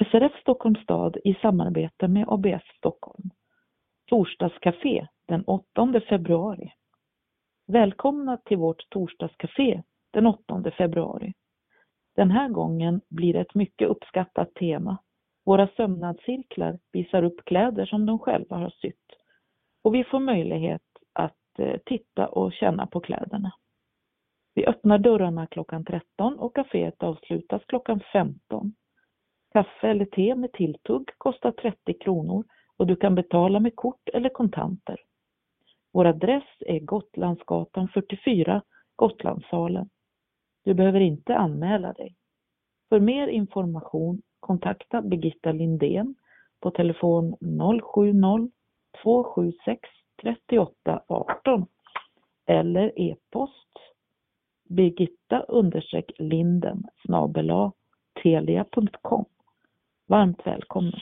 SRF Stockholms stad i samarbete med ABF Stockholm. Torsdagscafé den 8 februari. Välkomna till vårt torsdagscafé den 8 februari. Den här gången blir det ett mycket uppskattat tema. Våra sömnadscirklar visar upp kläder som de själva har sytt och vi får möjlighet att eh, titta och känna på kläderna. Vi öppnar dörrarna klockan 13 och kaféet avslutas klockan 15. Kaffe eller te med tilltugg kostar 30 kronor och du kan betala med kort eller kontanter. Vår adress är Gotlandsgatan 44, Gotlandssalen. Du behöver inte anmäla dig. För mer information kontakta Birgitta Lindén på telefon 070 276 38 18 eller e-post birgitta linden snabela telia.com. Varmt välkommen!